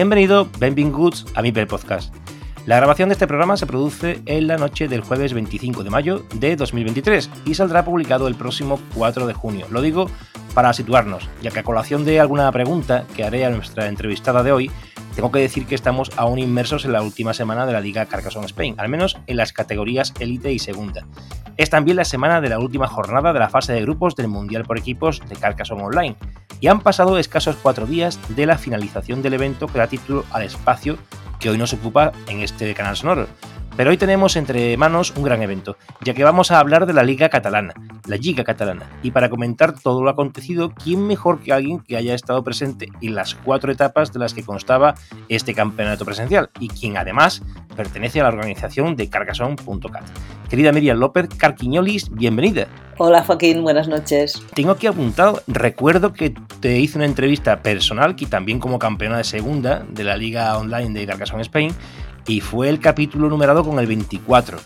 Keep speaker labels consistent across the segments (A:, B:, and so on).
A: Bienvenido, Goods a mi podcast. La grabación de este programa se produce en la noche del jueves 25 de mayo de 2023 y saldrá publicado el próximo 4 de junio. Lo digo para situarnos, ya que a colación de alguna pregunta que haré a nuestra entrevistada de hoy, tengo que decir que estamos aún inmersos en la última semana de la Liga Carcassonne Spain, al menos en las categorías Elite y Segunda. Es también la semana de la última jornada de la fase de grupos del Mundial por equipos de Carcassonne Online, y han pasado escasos cuatro días de la finalización del evento que da título al espacio que hoy nos ocupa en este canal sonoro. Pero hoy tenemos entre manos un gran evento, ya que vamos a hablar de la Liga Catalana, la Liga Catalana. Y para comentar todo lo acontecido, ¿quién mejor que alguien que haya estado presente en las cuatro etapas de las que constaba este campeonato presencial y quien además pertenece a la organización de Carcassonne.cat? Querida Miriam López Carquiñolis, bienvenida.
B: Hola Joaquín, buenas noches.
A: Tengo aquí apuntado, recuerdo que te hice una entrevista personal, que también como campeona de segunda de la Liga Online de Carcassonne Spain, y fue el capítulo numerado con el 24.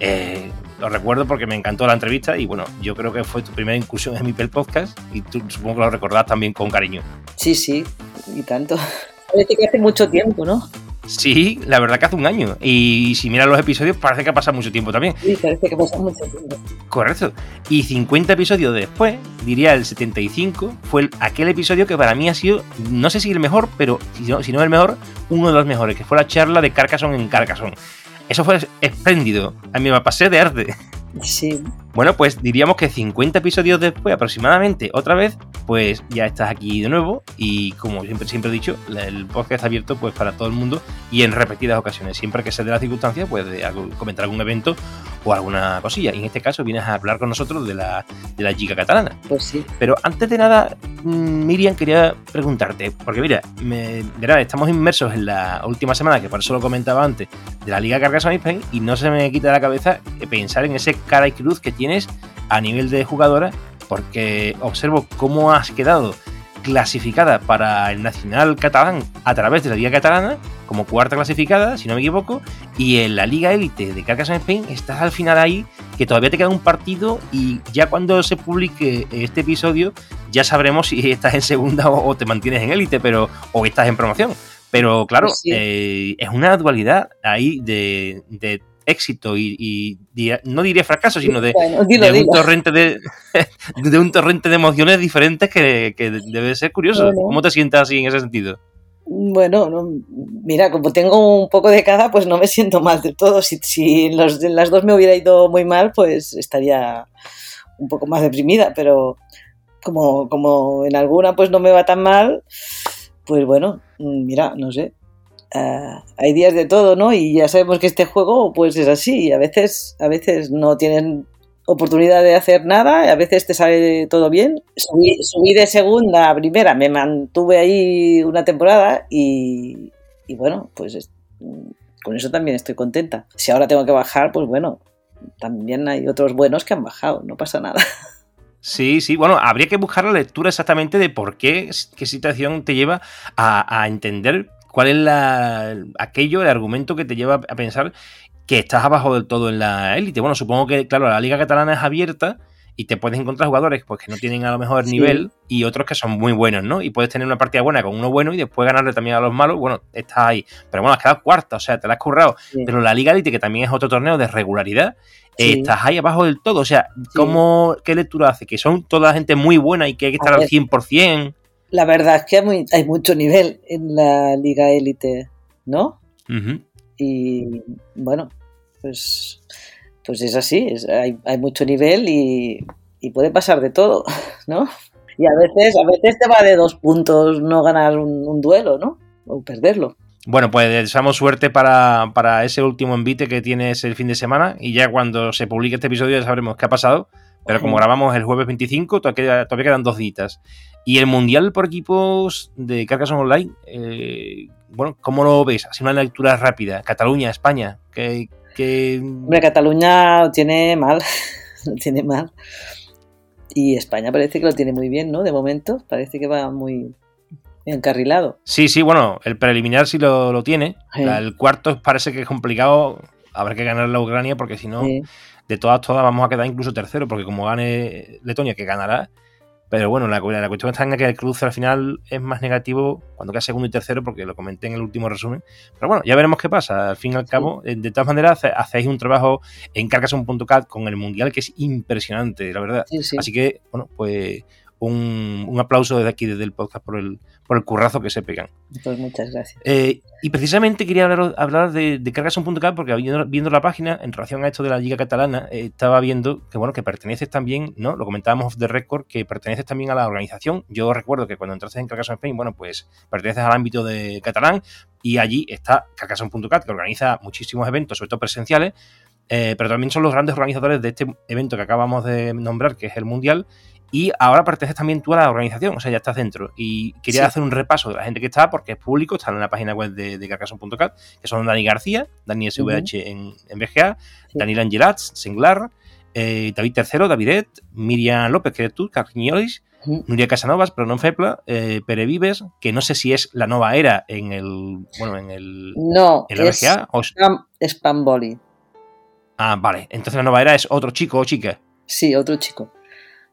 A: Eh, lo recuerdo porque me encantó la entrevista y bueno, yo creo que fue tu primera incursión en mi Podcast y tú supongo que lo recordás también con cariño.
B: Sí, sí, y tanto. Parece que hace mucho tiempo, ¿no?
A: Sí, la verdad que hace un año. Y si miras los episodios, parece que ha pasado mucho tiempo también.
B: Sí, parece que ha pasado mucho tiempo.
A: Correcto. Y 50 episodios después, diría el 75, fue aquel episodio que para mí ha sido, no sé si el mejor, pero si no, si no el mejor, uno de los mejores, que fue la charla de Carcassonne en Carcassonne. Eso fue espléndido. A mí me pasé de arte.
B: Sí.
A: Bueno, pues diríamos que 50 episodios después, aproximadamente, otra vez, pues ya estás aquí de nuevo y como siempre, siempre he dicho, el podcast está abierto pues para todo el mundo y en repetidas ocasiones. Siempre que se dé la circunstancia, pues de comentar algún evento o alguna cosilla. Y en este caso vienes a hablar con nosotros de la, de la Giga catalana.
B: Pues sí.
A: Pero antes de nada, mm, Miriam, quería preguntarte, porque mira, me, estamos inmersos en la última semana, que por eso lo comentaba antes, de la Liga Carcassonne Spain y no se me quita de la cabeza pensar en ese cara y cruz que tiene tienes a nivel de jugadora, porque observo cómo has quedado clasificada para el Nacional Catalán a través de la Liga Catalana, como cuarta clasificada, si no me equivoco, y en la Liga Élite de Carcassonne Spain estás al final ahí, que todavía te queda un partido y ya cuando se publique este episodio ya sabremos si estás en segunda o, te mantienes en élite, pero o estás en promoción. Pero claro, pues eh, es una dualidad ahí de, de éxito y, no diré fracaso, sino de, un torrente de, de, un torrente de emociones diferentes que, debe ser curioso. ¿Cómo te sientas así en ese sentido?
B: Bueno, mira, como tengo un poco de cada, pues no me siento mal de todo. Si, si los, las dos me hubiera ido muy mal, pues estaría un poco más deprimida, pero como, como en alguna pues no me va tan mal, pues bueno, mira, no sé, Ah, hay días de todo, ¿no? Y ya sabemos que este juego pues es así. A veces, a veces no tienen oportunidad de hacer nada, a veces te sale todo bien. Subí, de segunda a primera, me mantuve ahí una temporada y, bueno, pues con eso también estoy contenta. Si ahora tengo que bajar, pues bueno, también hay otros buenos que han bajado, no pasa nada.
A: Sí, sí, bueno, habría que buscar la lectura exactamente de por qué, qué situación te lleva a, a entender ¿Cuál es la, aquello, el argumento que te lleva a pensar que estás abajo del todo en la élite? Bueno, supongo que, claro, la liga catalana es abierta y te puedes encontrar jugadores pues, que no tienen a lo mejor nivel y otros que son muy buenos, ¿no? Y puedes tener una partida buena con uno bueno y después ganarle también a los malos, bueno, estás ahí. Pero bueno, has quedado cuarta, o sea, te la has currado. Pero la Liga Elite, que también es otro torneo de regularidad, estás ahí abajo del todo. O sea, ¿cómo, ¿qué lectura hace? ¿Que son toda gente muy buena y que hay que estar al 100%?
B: La verdad es que hay, mucho nivel en la liga élite, ¿no? Y bueno, pues, pues es así, hay, mucho nivel y, puede pasar de todo, ¿no? Y a veces, a veces te va de dos puntos no ganar un, un duelo, ¿no? O perderlo.
A: Bueno, pues deseamos suerte para, para, ese último envite que tienes el fin de semana y ya cuando se publique este episodio ya sabremos qué ha pasado. Pero como grabamos el jueves 25, todavía, todavía quedan dos ditas. Y el Mundial por equipos de Carcassonne Online, eh, bueno, ¿cómo lo ves? Así una lectura rápida. Cataluña, España, que... que...
B: Hombre, Cataluña lo tiene mal, lo tiene mal. Y España parece que lo tiene muy bien, ¿no? De momento, parece que va muy, encarrilado.
A: Sí, sí, bueno, el preliminar sí lo, lo tiene. Sí. El cuarto parece que es complicado. Habrá que ganar la Ucrania porque si no, sí. de todas, todas vamos a quedar incluso tercero, porque como gane Letonia, que ganará. Pero bueno, la, la cuestión está en que el cruce al final es más negativo cuando queda segundo y tercero, porque lo comenté en el último resumen. Pero bueno, ya veremos qué pasa. Al fin y al cabo, sí. de todas maneras, hacéis un trabajo en Carcassonne.cat con el Mundial que es impresionante, la verdad. Así que, bueno, pues un, un, aplauso desde aquí, desde el podcast, por el, por el currazo que se pegan.
B: Pues muchas gracias.
A: Eh, y precisamente quería hablar, hablar de, de Cargason.cat porque viendo, viendo, la página, en relación a esto de la Liga Catalana, eh, estaba viendo que, bueno, que perteneces también, ¿no? Lo comentábamos off the record, que perteneces también a la organización. Yo recuerdo que cuando entraste en Cargason Spain, bueno, pues perteneces al ámbito de catalán y allí está Cargason.cat, que organiza muchísimos eventos, sobre todo presenciales, eh, pero también son los grandes organizadores de este evento que acabamos de nombrar, que es el Mundial, y ahora perteneces también tú a la organización, o sea, ya estás dentro. Y quería sí. hacer un repaso de la gente que está, porque es público, está en la página web de, de Carcason.cat, que son Dani García, Dani SVH uh -huh. en, en BGA, sí. Daniel Angelats, Senglar, eh, David Tercero, Davidet, Miriam López, que eres tú, Carquiñolis. Nuria Casanovas, pero no Fepla, eh, Pere Vives, que no sé si es la nueva era en el. Bueno, en el.
B: No,
A: en la
B: es,
A: BGA. O...
B: es Pamboli.
A: Ah, vale. Entonces la nueva era es otro chico o chica.
B: Sí, otro chico.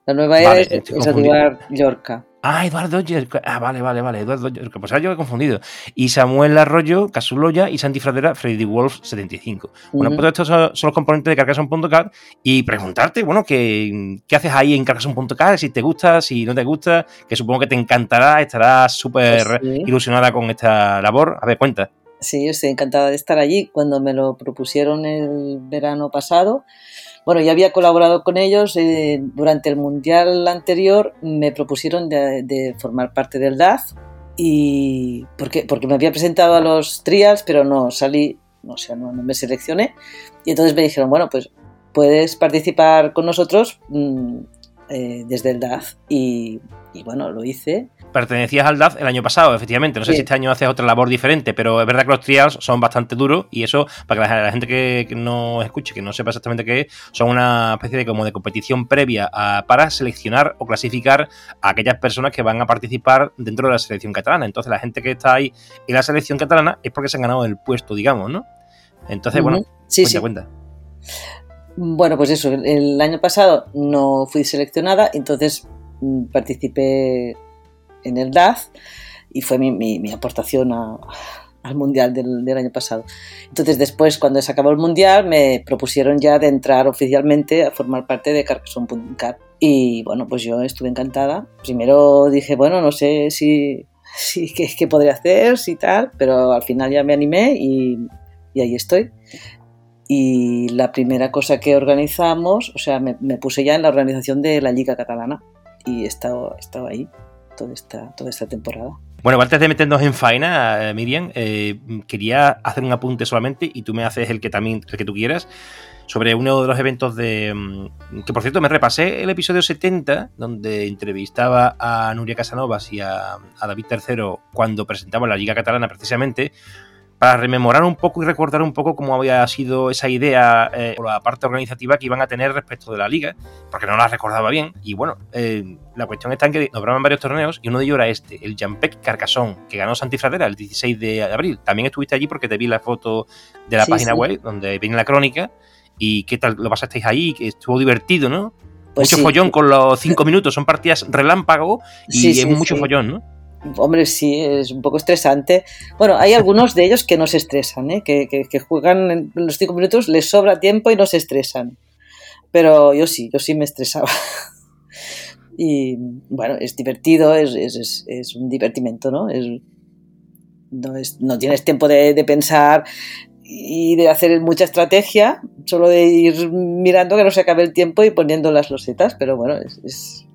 B: La nueva era vale, es, es Eduard Llorca.
A: Ah, Eduardo Llorca. Ah, vale, vale, vale. Eduardo Llorca. Pues ahora yo he confundido. Y Samuel Arroyo, Casuloya y Santi Fradera, Freddy Wolf 75. Bueno, uh -huh. pues estos son, son, los componentes de Carcassonne.cat y preguntarte, bueno, ¿qué, qué haces ahí en Carcassonne.cat? Si te gusta, si no te gusta, que supongo que te encantará, estarás súper pues sí. ilusionada con esta labor. A ver, cuenta.
B: Sí, yo estoy encantada de estar allí. Cuando me lo propusieron el verano pasado, bueno, ya había colaborado con ellos eh, durante el mundial anterior, me propusieron de, de, formar parte del DAZ y porque, porque me había presentado a los trials, pero no salí, o sea, no, no me seleccioné. Y entonces me dijeron, bueno, pues puedes participar con nosotros mmm, eh, desde el DAZ. Y, y bueno, lo hice
A: pertenecías al DAF el año pasado, efectivamente. No sé sí. si este año haces otra labor diferente, pero es verdad que los trials son bastante duros y eso, para que la, gente que, que, no escuche, que no sepa exactamente qué es, son una especie de como de competición previa a, para seleccionar o clasificar a aquellas personas que van a participar dentro de la selección catalana. Entonces, la gente que está ahí en la selección catalana es porque se han ganado el puesto, digamos, ¿no? Entonces, uh -huh. bueno,
B: sí,
A: cuenta,
B: sí.
A: cuenta.
B: Bueno, pues eso, el año pasado no fui seleccionada, entonces mm, participé en el DAZ y fue mi, mi, mi aportación a, al Mundial del, del, año pasado. Entonces después, cuando se acabó el Mundial, me propusieron ya de entrar oficialmente a formar parte de Carcassonne.cat y bueno, pues yo estuve encantada. Primero dije, bueno, no sé si, si qué, qué podría hacer, si tal, pero al final ya me animé y, y ahí estoy y la primera cosa que organizamos, o sea, me, me, puse ya en la organización de la Liga Catalana y he estado, he estado ahí toda esta, toda esta temporada.
A: Bueno, antes de meternos en faena, eh, Miriam, eh, quería hacer un apunte solamente y tú me haces el que también el que tú quieras sobre uno de los eventos de mm, que por cierto me repasé el episodio 70 donde entrevistaba a Nuria Casanovas y a, a David III cuando presentaba la Liga Catalana precisamente para rememorar un poco y recordar un poco cómo había sido esa idea eh, o la parte organizativa que iban a tener respecto de la liga, porque no la recordaba bien. Y bueno, eh, la cuestión está en que nombraban varios torneos y uno de ellos era este, el Jampec Carcassonne, que ganó Santi Fradera el 16 de abril. También estuviste allí porque te vi la foto de la sí, página sí. web donde viene la crónica. ¿Y qué tal lo pasasteis ahí? Que estuvo divertido, ¿no? Pues mucho sí. follón con los cinco minutos, son partidas relámpago y es mucho follón, ¿no?
B: Hombre, sí, es un poco estresante. Bueno, hay algunos de ellos que no se estresan, ¿eh? que, que, juegan en los cinco minutos, les sobra tiempo y no se estresan. Pero yo sí, yo sí me estresaba. y bueno, es divertido, es, es, es un divertimento, ¿no? Es, no, es, no tienes tiempo de, de, pensar y de hacer mucha estrategia, solo de ir mirando que no se acabe el tiempo y poniendo las losetas, pero bueno, es,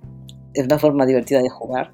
B: es una forma divertida de jugar.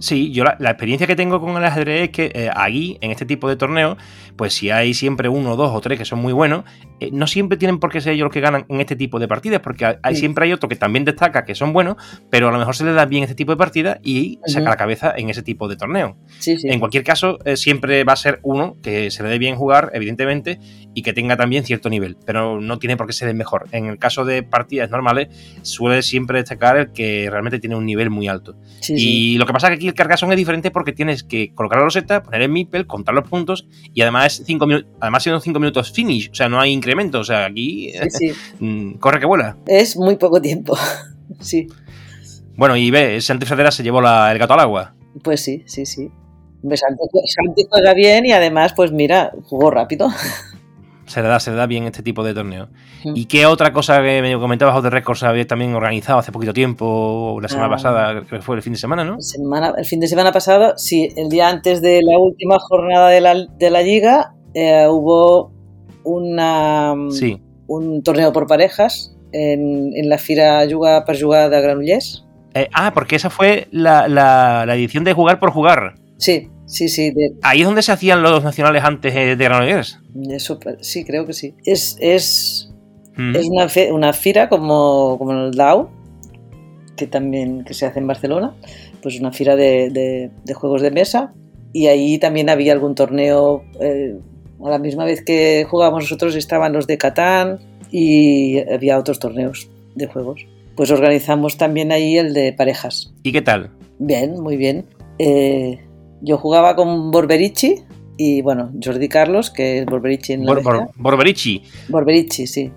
A: Sí, yo la, experiencia que tengo con el ajedrez es que eh, aquí, en este tipo de torneos, pues si hay siempre uno, dos o tres que son muy buenos, eh, no siempre tienen por qué ser ellos los que ganan en este tipo de partidas, porque hay, siempre hay otro que también destaca que son buenos, pero a lo mejor se les da bien este tipo de partidas y saca la cabeza en ese tipo de torneo. En cualquier caso, eh, siempre va a ser uno que se le dé bien jugar, evidentemente, y que tenga también cierto nivel, pero no tiene por qué ser el mejor. En el caso de partidas normales, suele siempre destacar el que realmente tiene un nivel muy alto. y lo que pasa es que aquí el Carcassonne es diferente porque tienes que colocar la roseta, poner el Mipel, contar los puntos y además cinco minutos, además son 5 minutos finish, o sea, no hay incremento, o sea, aquí mm, corre que vuela.
B: Es muy poco tiempo, sí.
A: Bueno, y ve, Santi Federa se llevó el gato al agua.
B: Pues sí, sí, sí. Santi juega bien y además, pues mira, jugó rápido.
A: se le da, se le da bien este tipo de torneo. ¿Y qué otra cosa que me comentabas Out de Records había también organizado hace poquito tiempo, la semana ah. pasada, que fue el fin de semana, ¿no?
B: Semana, el fin de semana pasado, sí, el día antes de la última jornada de la, de la liga, eh, hubo una,
A: sí.
B: un torneo por parejas en, en la Fira Yuga per Jugar de Granollers.
A: Eh, ah, porque esa fue la, la, la edición de Jugar por Jugar.
B: Sí, Sí, sí.
A: Ahí es donde se hacían los nacionales antes de Granollers.
B: Eso, sí, creo que sí. Es, es, mm. es una, una, fira como, como el DAO, que también que se hace en Barcelona, pues una fira de, de, juegos de mesa. Y ahí también había algún torneo, eh, a la misma vez que jugábamos nosotros estaban los de Catán y había otros torneos de juegos. Pues organizamos también ahí el de parejas.
A: ¿Y qué tal?
B: Bien, muy bien. Eh, yo jugaba con Borberici y bueno, Jordi Carlos, que es Borberici en la
A: Bor, Borberici.
B: Borberici, sí.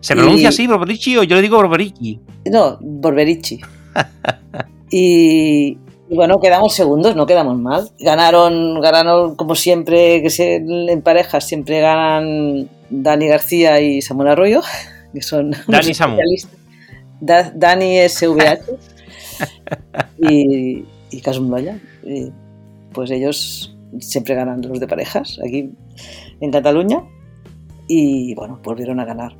A: ¿Se pronuncia así, Borberici, o yo le digo Borberici?
B: No, Borberici. y, bueno, quedamos segundos, no quedamos mal. Ganaron, ganaron como siempre, que se, en parejas siempre ganan Dani García y Samuel Arroyo, que son
A: Dani Samuel.
B: Dani SVH y, y Casum Loya pues ellos siempre ganan los de parejas aquí en Cataluña y bueno, volvieron a ganar.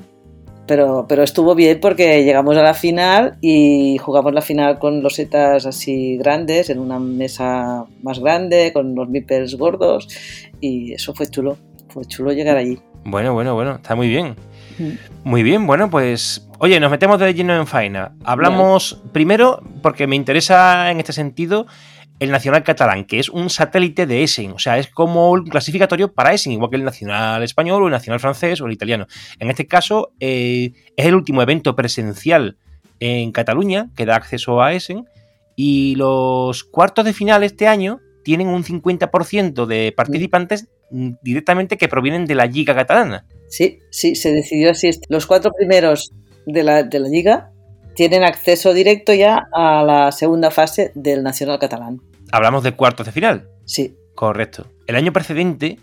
B: Pero, pero estuvo bien porque llegamos a la final y jugamos la final con losetas así grandes, en una mesa más grande, con los mipers gordos y eso fue chulo, fue chulo llegar allí.
A: Bueno, bueno, bueno, está muy bien. Mm. Muy bien, bueno, pues oye, nos metemos de lleno en faena. Hablamos primero, porque me interesa en este sentido, el Nacional Catalán, que es un satélite de Essen, o sea, es como un clasificatorio para Essen, igual que el Nacional Español o el Nacional Francés o el Italiano. En este caso, eh, es el último evento presencial en Cataluña que da acceso a Essen y los cuartos de final este año tienen un 50% de participantes directamente que provienen de la Liga Catalana.
B: Sí, sí, se decidió así. Los cuatro primeros de la, de la Liga tienen acceso directo ya a la segunda fase del Nacional Catalán.
A: Hablamos de cuartos de final.
B: Sí.
A: Correcto. El año precedente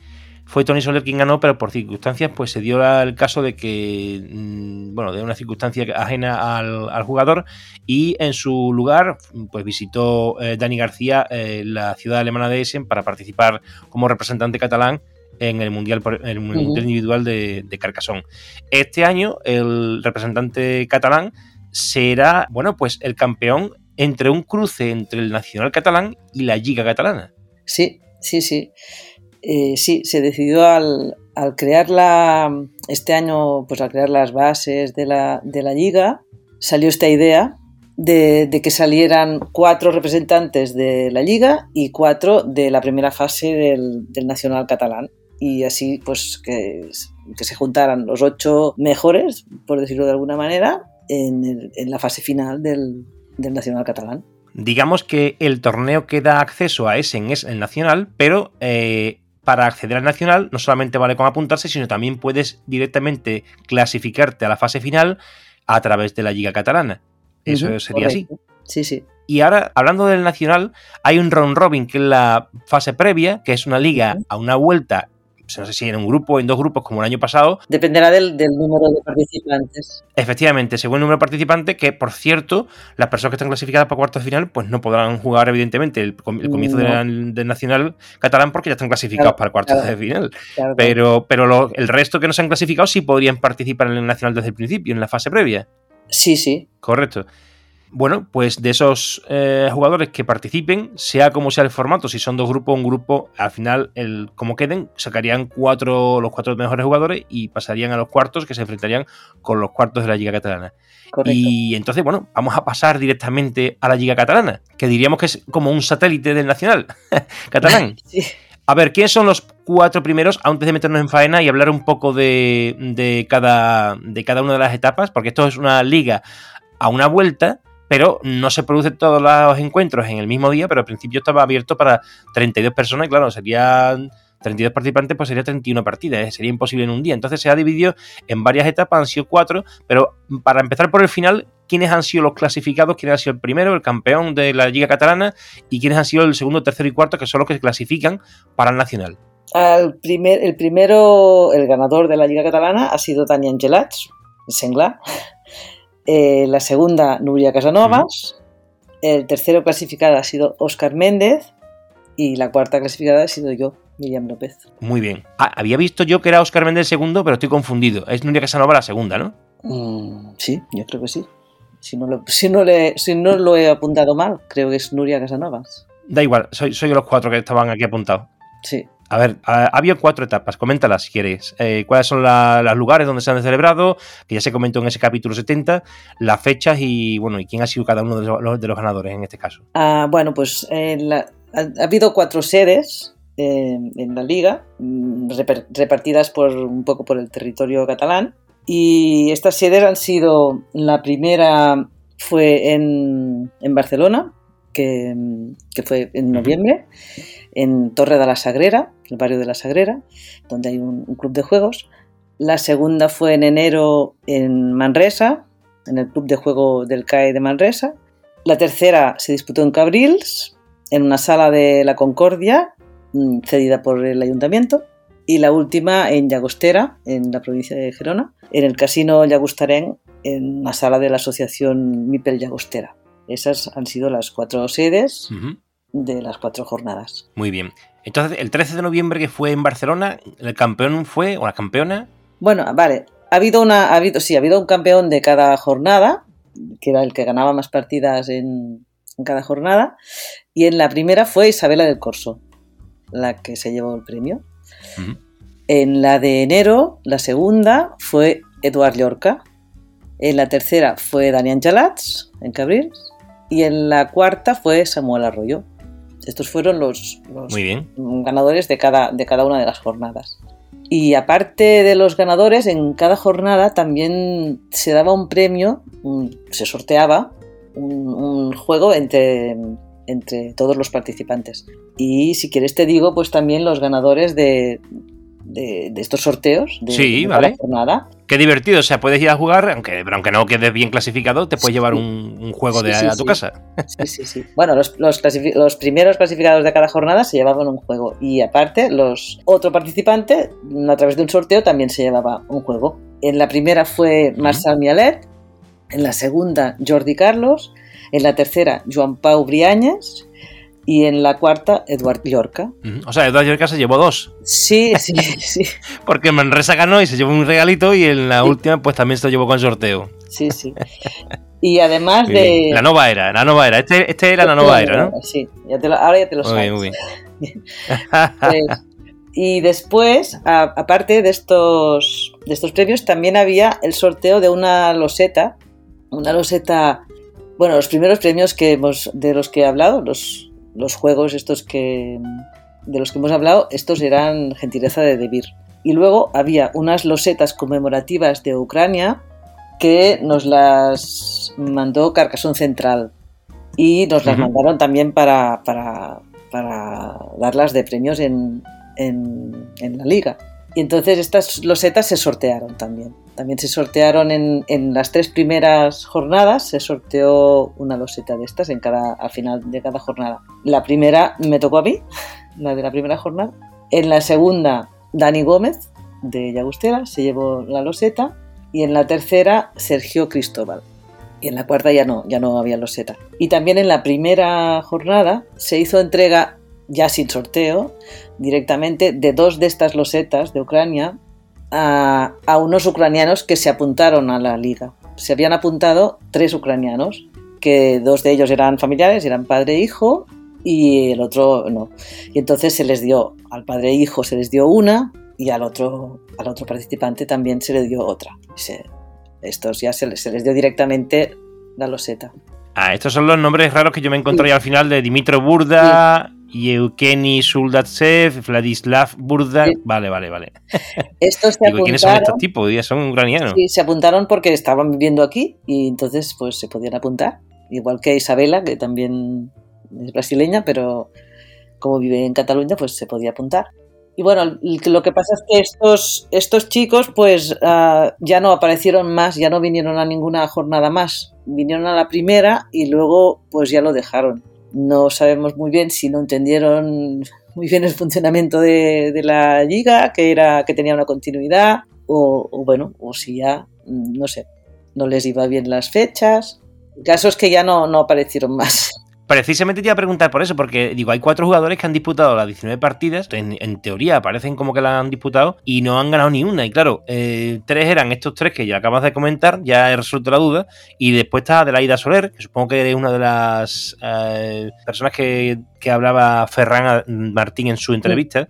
A: fue Tony Soler quien ganó, pero por circunstancias, pues se dio el caso de que, mm, bueno, de una circunstancia ajena al, jugador y en su lugar, pues visitó eh, Dani García eh, la ciudad alemana de Essen para participar como representante catalán en el Mundial, el mundial Individual de, de Carcassonne. Este año, el representante catalán será, bueno, pues el campeón entre un cruce entre el Nacional Catalán y la Liga Catalana.
B: Sí, sí, sí. Eh, sí, se decidió al, crear la, este año, pues al crear las bases de la, de la Liga, salió esta idea de, que salieran cuatro representantes de la Liga y cuatro de la primera fase del, Nacional Catalán. Y así, pues, que, se juntaran los ocho mejores, por decirlo de alguna manera, en la fase final del, del Nacional Catalán.
A: Digamos que el torneo que da acceso a Essen es el Nacional, pero eh, para acceder al Nacional no solamente vale con apuntarse, sino también puedes directamente clasificarte a la fase final a través de la Liga Catalana. Eso sería así.
B: Sí, sí.
A: Y ahora, hablando del Nacional, hay un round robin, que es la fase previa, que es una liga a una vuelta no sé si en un grupo o en dos grupos como el año pasado.
B: Dependerá del, número de participantes.
A: Efectivamente, según el número de participantes, que por cierto, las personas que están clasificadas para cuartos de final, pues no podrán jugar, evidentemente, el, comienzo del, Nacional Catalán porque ya están clasificados para cuartos de final. pero pero el resto que no se han clasificado sí podrían participar en el Nacional desde el principio, en la fase previa.
B: Sí, sí.
A: Correcto. Bueno, pues de esos eh, jugadores que participen, sea como sea el formato, si son dos grupos, un grupo, al final, el, como queden, sacarían cuatro, los cuatro mejores jugadores y pasarían a los cuartos que se enfrentarían con los cuartos de la Liga Catalana.
B: Correcto.
A: Y entonces, bueno, vamos a pasar directamente a la Liga Catalana, que diríamos que es como un satélite del Nacional catalán.
B: Sí.
A: A ver, ¿quiénes son los cuatro primeros antes de meternos en faena y hablar un poco de, de cada, de cada una de las etapas? Porque esto es una liga a una vuelta, pero no se producen todos los encuentros en el mismo día, pero al principio estaba abierto para 32 personas y claro, serían 32 participantes, pues sería 31 partidas, sería imposible en un día. Entonces se ha dividido en varias etapas, han sido cuatro, pero para empezar por el final, ¿quiénes han sido los clasificados? ¿Quién ha sido el primero, el campeón de la Liga Catalana? ¿Y quiénes han sido el segundo, tercero y cuarto, que son los que clasifican para el Nacional?
B: Al primer, el primero, el ganador de la Liga Catalana ha sido Tania Angelats, Senglar. Eh, la segunda, Nuria Casanovas. El tercero clasificado ha sido Óscar Méndez. Y la cuarta clasificada ha sido yo, Miriam López.
A: Muy bien. Ah, había visto yo que era Óscar Méndez el segundo, pero estoy confundido. Es Nuria Casanova la segunda, ¿no?
B: Mm, sí, yo creo que sí. Si no, lo, si, no le, si no lo he apuntado mal, creo que es Nuria Casanovas.
A: Da igual, soy, soy los cuatro que estaban aquí apuntados.
B: Sí.
A: A ver, ha, ha habido cuatro etapas, coméntalas si quieres. Eh, ¿Cuáles son la- los lugares donde se han celebrado? Que ya se comentó en ese capítulo 70, las fechas y bueno, y quién ha sido cada uno de los, de los ganadores en este caso.
B: Ah, bueno, pues en la- ha, ha habido cuatro sedes eh, en la liga, mm, repartidas por un poco por el territorio catalán. Y estas sedes han sido, la primera fue en Barcelona, que, que fue en noviembre, en Torre de la Sagrera, el barrio de la Sagrera, donde hay un, un club de juegos. La segunda fue en enero en Manresa, en el club de juego del CAE de Manresa. La tercera se disputó en Cabrils, en una sala de la Concordia, mm, cedida por el ayuntamiento. Y la última en Llagostera, en la provincia de Gerona, en el casino Llagostarén, en una sala de la asociación Mipel Llagostera. Esas han sido las cuatro sedes de las cuatro jornadas.
A: Muy bien. Entonces, el 13 de noviembre que fue en Barcelona, el campeón fue, o la campeona,
B: Bueno, vale, ha habido una, ha habido, sí, ha habido un campeón de cada jornada, que era el que ganaba más partidas en, en cada jornada, y en la primera fue Isabela del Corso, la que se llevó el premio. En la de enero, la segunda fue Eduard Llorca. En la tercera fue Daniel Jalats, en Cabrils. Y en la cuarta fue Samuel Arroyo. Estos fueron los, los
A: muy bien.
B: ganadores de cada, de cada una de las jornadas. Y aparte de los ganadores, en cada jornada también se daba un premio, un- se sorteaba un, un juego entre, entre todos los participantes. Y si quieres te digo, pues también los ganadores de, de, de estos sorteos de,
A: Sí,
B: de
A: vale.
B: jornada.
A: Qué divertido, o sea, puedes ir a jugar, aunque, aunque no quedes bien clasificado, te puedes
B: Sí.
A: llevar un, un juego de,
B: Sí,
A: a tu casa.
B: Sí, sí, sí. Bueno, los, los, primeros clasificados de cada jornada se llevaban un juego y aparte los otro participante a través de un sorteo también se llevaba un juego. En la primera fue Marçal Mialet, en la segunda Jordi Carlos, en la tercera Joan Pau Briañas y en la cuarta Eduard Llorca.
A: O sea, Eduardo Llorca se llevó dos,
B: Sí, sí, sí,
A: porque Manresa ganó y se llevó un regalito y en la
B: Sí.
A: última pues también se lo llevó con sorteo.
B: sí, sí. Y además
A: Muy
B: de...
A: bien. La nueva era, la nueva era. Este, este era la nueva era, ¿no?
B: Sí, ya te lo- ahora ya te lo
A: Muy
B: sabes.
A: bien, muy bien.
B: Pues, y después, a- aparte de estos, de estos premios, también había el sorteo de una loseta. Una loseta. Bueno, los primeros premios que hemos, de los que he hablado, los, los juegos estos que. de los que hemos hablado, estos eran gentileza de Debir. Y luego había unas losetas conmemorativas de Ucrania que nos las mandó Carcassonne Central. Y nos las mandaron también para, para, para darlas de premios en, en, en la liga. Y entonces estas losetas se sortearon también. También se sortearon en, en las tres primeras jornadas, se sorteó una loseta de estas en cada, al final de cada jornada. La primera me tocó a mí, la de la primera jornada. En la segunda, Dani Gómez, de Llagostera, se llevó la loseta. Y en la tercera, Sergio Cristóbal. Y en la cuarta ya no, ya no había loseta. Y también en la primera jornada se hizo entrega, ya sin sorteo, directamente de dos de estas losetas de Ucrania a, a unos ucranianos que se apuntaron a la liga. Se habían apuntado tres ucranianos que dos de ellos eran familiares, eran padre e hijo, y el otro no. Y entonces se les dio, al padre e hijo se les dio una, y al otro, al otro participante también se le dio otra. Se, estos ya se les, se les dio directamente la loseta.
A: Ah, estos son los nombres raros que yo me encontré al final de Dimitro Burda, y Eukeni Suldatsev, Vladislav Burda.
B: Sí.
A: Vale, vale, vale.
B: Estos se
A: Digo, ¿Quiénes son estos tipos? Ya son ucranianos.
B: sí, se apuntaron porque estaban viviendo aquí y entonces pues se podían apuntar. Igual que Isabela, que también es brasileña, pero como vive en Cataluña, pues se podía apuntar. Y bueno, lo que pasa es que estos, estos chicos pues ah, ya no aparecieron más, ya no vinieron a ninguna jornada más. Vinieron a la primera y luego pues ya lo dejaron. No sabemos muy bien si no entendieron muy bien el funcionamiento de, la liga, que, era, que tenía una continuidad, o, o bueno, o si ya, mm, no sé, no les iba bien las fechas. El caso es que ya no, no aparecieron más.
A: Precisamente te iba a preguntar por eso, porque digo, hay cuatro jugadores que han disputado las 19 partidas, en, en teoría parecen como que las han disputado y no han ganado ni una. Y claro, eh, tres eran estos tres que ya acabas de comentar, ya he resuelto la duda, y después está Adelaida Soler, que supongo que es una de las eh, personas que, que hablaba Ferran Martín en su entrevista.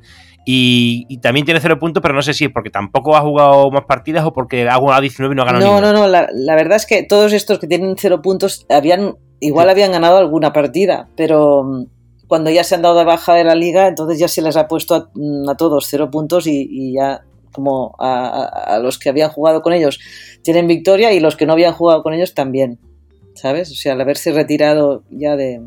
A: Y, y también tiene cero puntos, pero no sé si es porque tampoco ha jugado más partidas o porque ha jugado 19 y no ha ganado
B: No,
A: ninguna.
B: no, no, la, la verdad es que todos estos que tienen cero puntos habían igual habían ganado alguna partida, pero mm, cuando ya se han dado de baja de la liga, entonces ya se les ha puesto a, mm, a todos cero puntos y, y ya como a, a- los que habían jugado con ellos tienen victoria y los que no habían jugado con ellos también, ¿sabes? O sea, al haberse retirado ya de...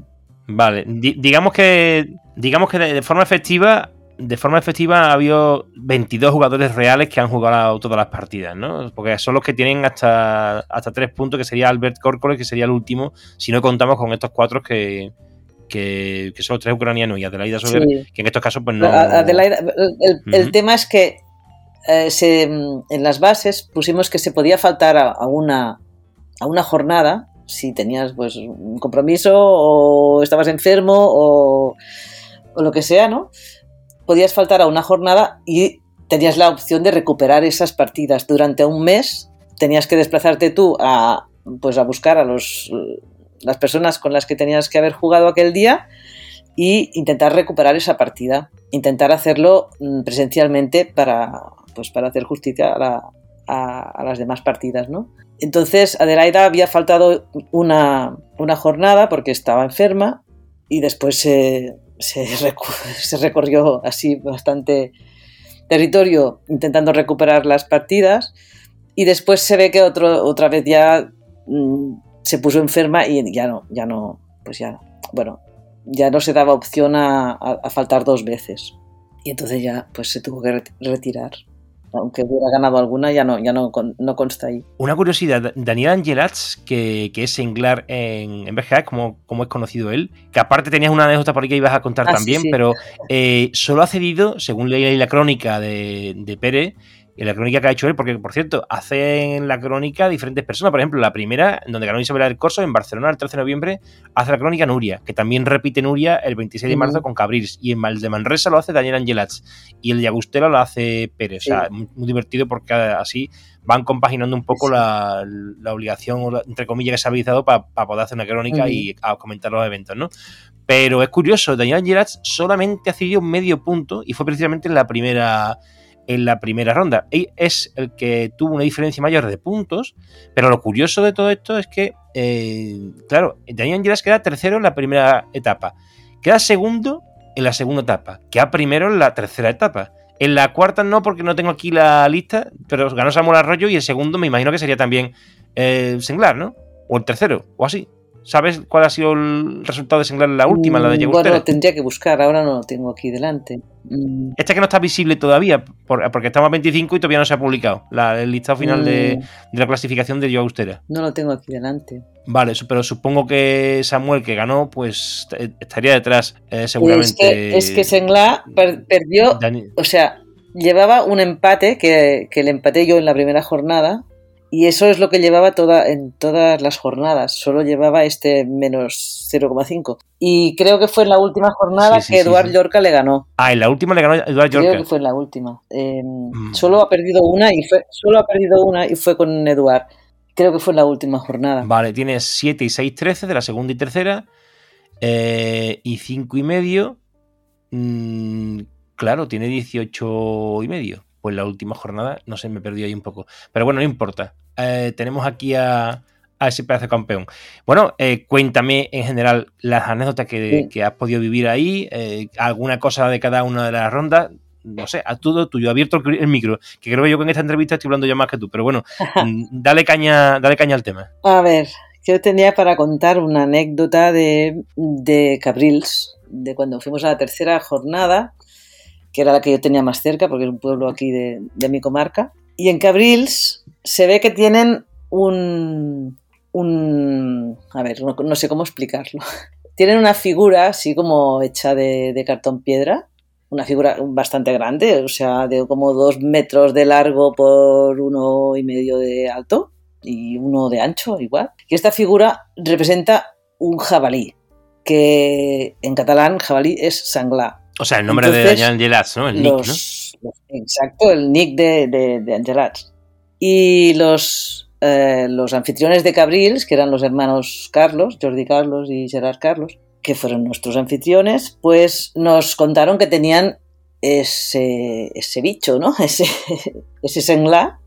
A: Vale, di- digamos que digamos que de, de forma efectiva de forma efectiva ha habido 22 jugadores reales que han jugado todas las partidas, ¿no? Porque son los que tienen hasta, hasta 3 puntos, que sería Albert Corcoles, que sería el último, si no contamos con estos cuatro que, que, que son los tres ucranianos y Adelaida Soler,
B: Sí.
A: que en estos casos pues no...
B: Adelaida, el, el- tema es que eh, se, en las bases pusimos que se podía faltar a, a una, a una jornada si tenías pues un compromiso o estabas enfermo o, o lo que sea, ¿no? Podías faltar a una jornada y tenías la opción de recuperar esas partidas durante un mes. Tenías que desplazarte tú a pues a buscar a los las personas con las que tenías que haber jugado aquel día y intentar recuperar esa partida, intentar hacerlo mm, presencialmente para, pues, para hacer justicia a, la- a- a las demás partidas, ¿no? Entonces, Adelaida había faltado una, una jornada porque estaba enferma y después se, se, recorrió así bastante territorio intentando recuperar las partidas y después se ve que otro, otra vez ya mm, se puso enferma y ya no, ya no, pues ya, bueno, ya no se daba opción a, a- a faltar dos veces. Y entonces ya pues se tuvo que reti- retirar. Aunque hubiera ganado alguna, ya no, ya no, no consta ahí.
A: Una curiosidad, Daniel Angelats, que, que es senglar en, en BGA, como, como es conocido él, que aparte tenías una anécdota por ahí que ibas a contar
B: Ah, sí,
A: también,
B: sí.
A: pero eh, solo ha cedido, según leí la crónica de, de Pérez, en la crónica que ha hecho él, porque por cierto, hace en la crónica diferentes personas. Por ejemplo, la primera, donde ganó Isabela del Corso, en Barcelona, el 13 de noviembre, hace la crónica Nuria, que también repite Nuria el 26 de marzo con Cabrils. Y en Mal de Manresa lo hace Daniel Angelats. Y el de Agustela lo hace Pérez.
B: Sí.
A: O sea, muy, muy divertido porque así van compaginando un poco
B: Sí.
A: la, la obligación, entre comillas, que se ha habilitado para poder hacer una crónica y a comentar los eventos, ¿no? Pero es curioso, Daniel Gerards solamente ha cedido medio punto y fue precisamente en la primera en la primera ronda. Él es el que tuvo una diferencia mayor de puntos, pero lo curioso de todo esto es que, eh, claro, Daniel Gerards queda tercero en la primera etapa, queda segundo en la segunda etapa, queda primero en la tercera etapa. En la cuarta no, porque no tengo aquí la lista, pero ganó Samuel Arroyo y el segundo me imagino que sería también eh, Senglar, ¿no? O el tercero, o así. ¿Sabes cuál ha sido el resultado de Senglar en la última, la de
B: Mm,
A: Llagostera?
B: Bueno, tendría que buscar, ahora no lo tengo aquí delante. Mm,
A: Esta que no está visible todavía, por- porque estamos a 25 y todavía no se ha publicado la, el listado final de,
B: mm,
A: de la clasificación de Joe Austera.
B: No lo tengo aquí delante.
A: Vale, pero supongo que Samuel, que ganó, pues eh, estaría detrás, eh,
B: Es
A: seguramente.
B: que, es que Sengla per- perdió, o sea, llevaba un empate que, que le empaté yo en la primera jornada y eso es lo que llevaba toda, en todas las jornadas, solo llevaba este menos 0,5. Y creo que fue en la última jornada
A: Sí, sí,
B: que
A: sí,
B: Eduard. Llorca le ganó.
A: Ah, en la última le ganó Eduard
B: Creo
A: Yorka.
B: que fue en la última. Eh,
A: Mm.
B: Solo ha perdido una y fue, solo ha perdido una y fue con Eduard. Creo que fue la última jornada.
A: Vale, tienes 7 y 6, 13 de la segunda y tercera. eh, y 5 y medio. mm, claro, tiene 18 y medio. Pues la última jornada, no sé, me perdí ahí un poco. Pero bueno, no importa. Eh, tenemos aquí a, a ese pedazo campeón. Bueno, eh, cuéntame en general las anécdotas que,
B: Sí.
A: que has podido vivir ahí, eh, alguna cosa de cada una de las rondas. No sé, a todo tuyo, abierto el, el micro, que creo que yo con esta entrevista estoy hablando ya más que tú, pero bueno, mm, dale caña, dale caña al tema.
B: A ver, yo tenía para contar una anécdota de, de Cabrils, de cuando fuimos a la tercera jornada, que era la que yo tenía más cerca, porque es un pueblo aquí de, mi comarca. Y en Cabrils se ve que tienen un... un a ver, no, no sé cómo explicarlo. Tienen una figura así como hecha de, de cartón piedra, una figura bastante grande, o sea, de como dos metros de largo por uno y medio de alto y uno de ancho igual. Y esta figura representa un jabalí, que en catalán jabalí es sanglá.
A: O sea, el nombre de Daniel Gelats, ¿no? El nick, ¿no?
B: Los- exacto, el nick de, de, de. Y los, eh, los anfitriones de Cabrils, que eran los hermanos Carlos, Jordi Carlos y Gerard Carlos, que fueron nuestros anfitriones, pues nos contaron que tenían ese, ese bicho, ¿no? Ese, ese senglá,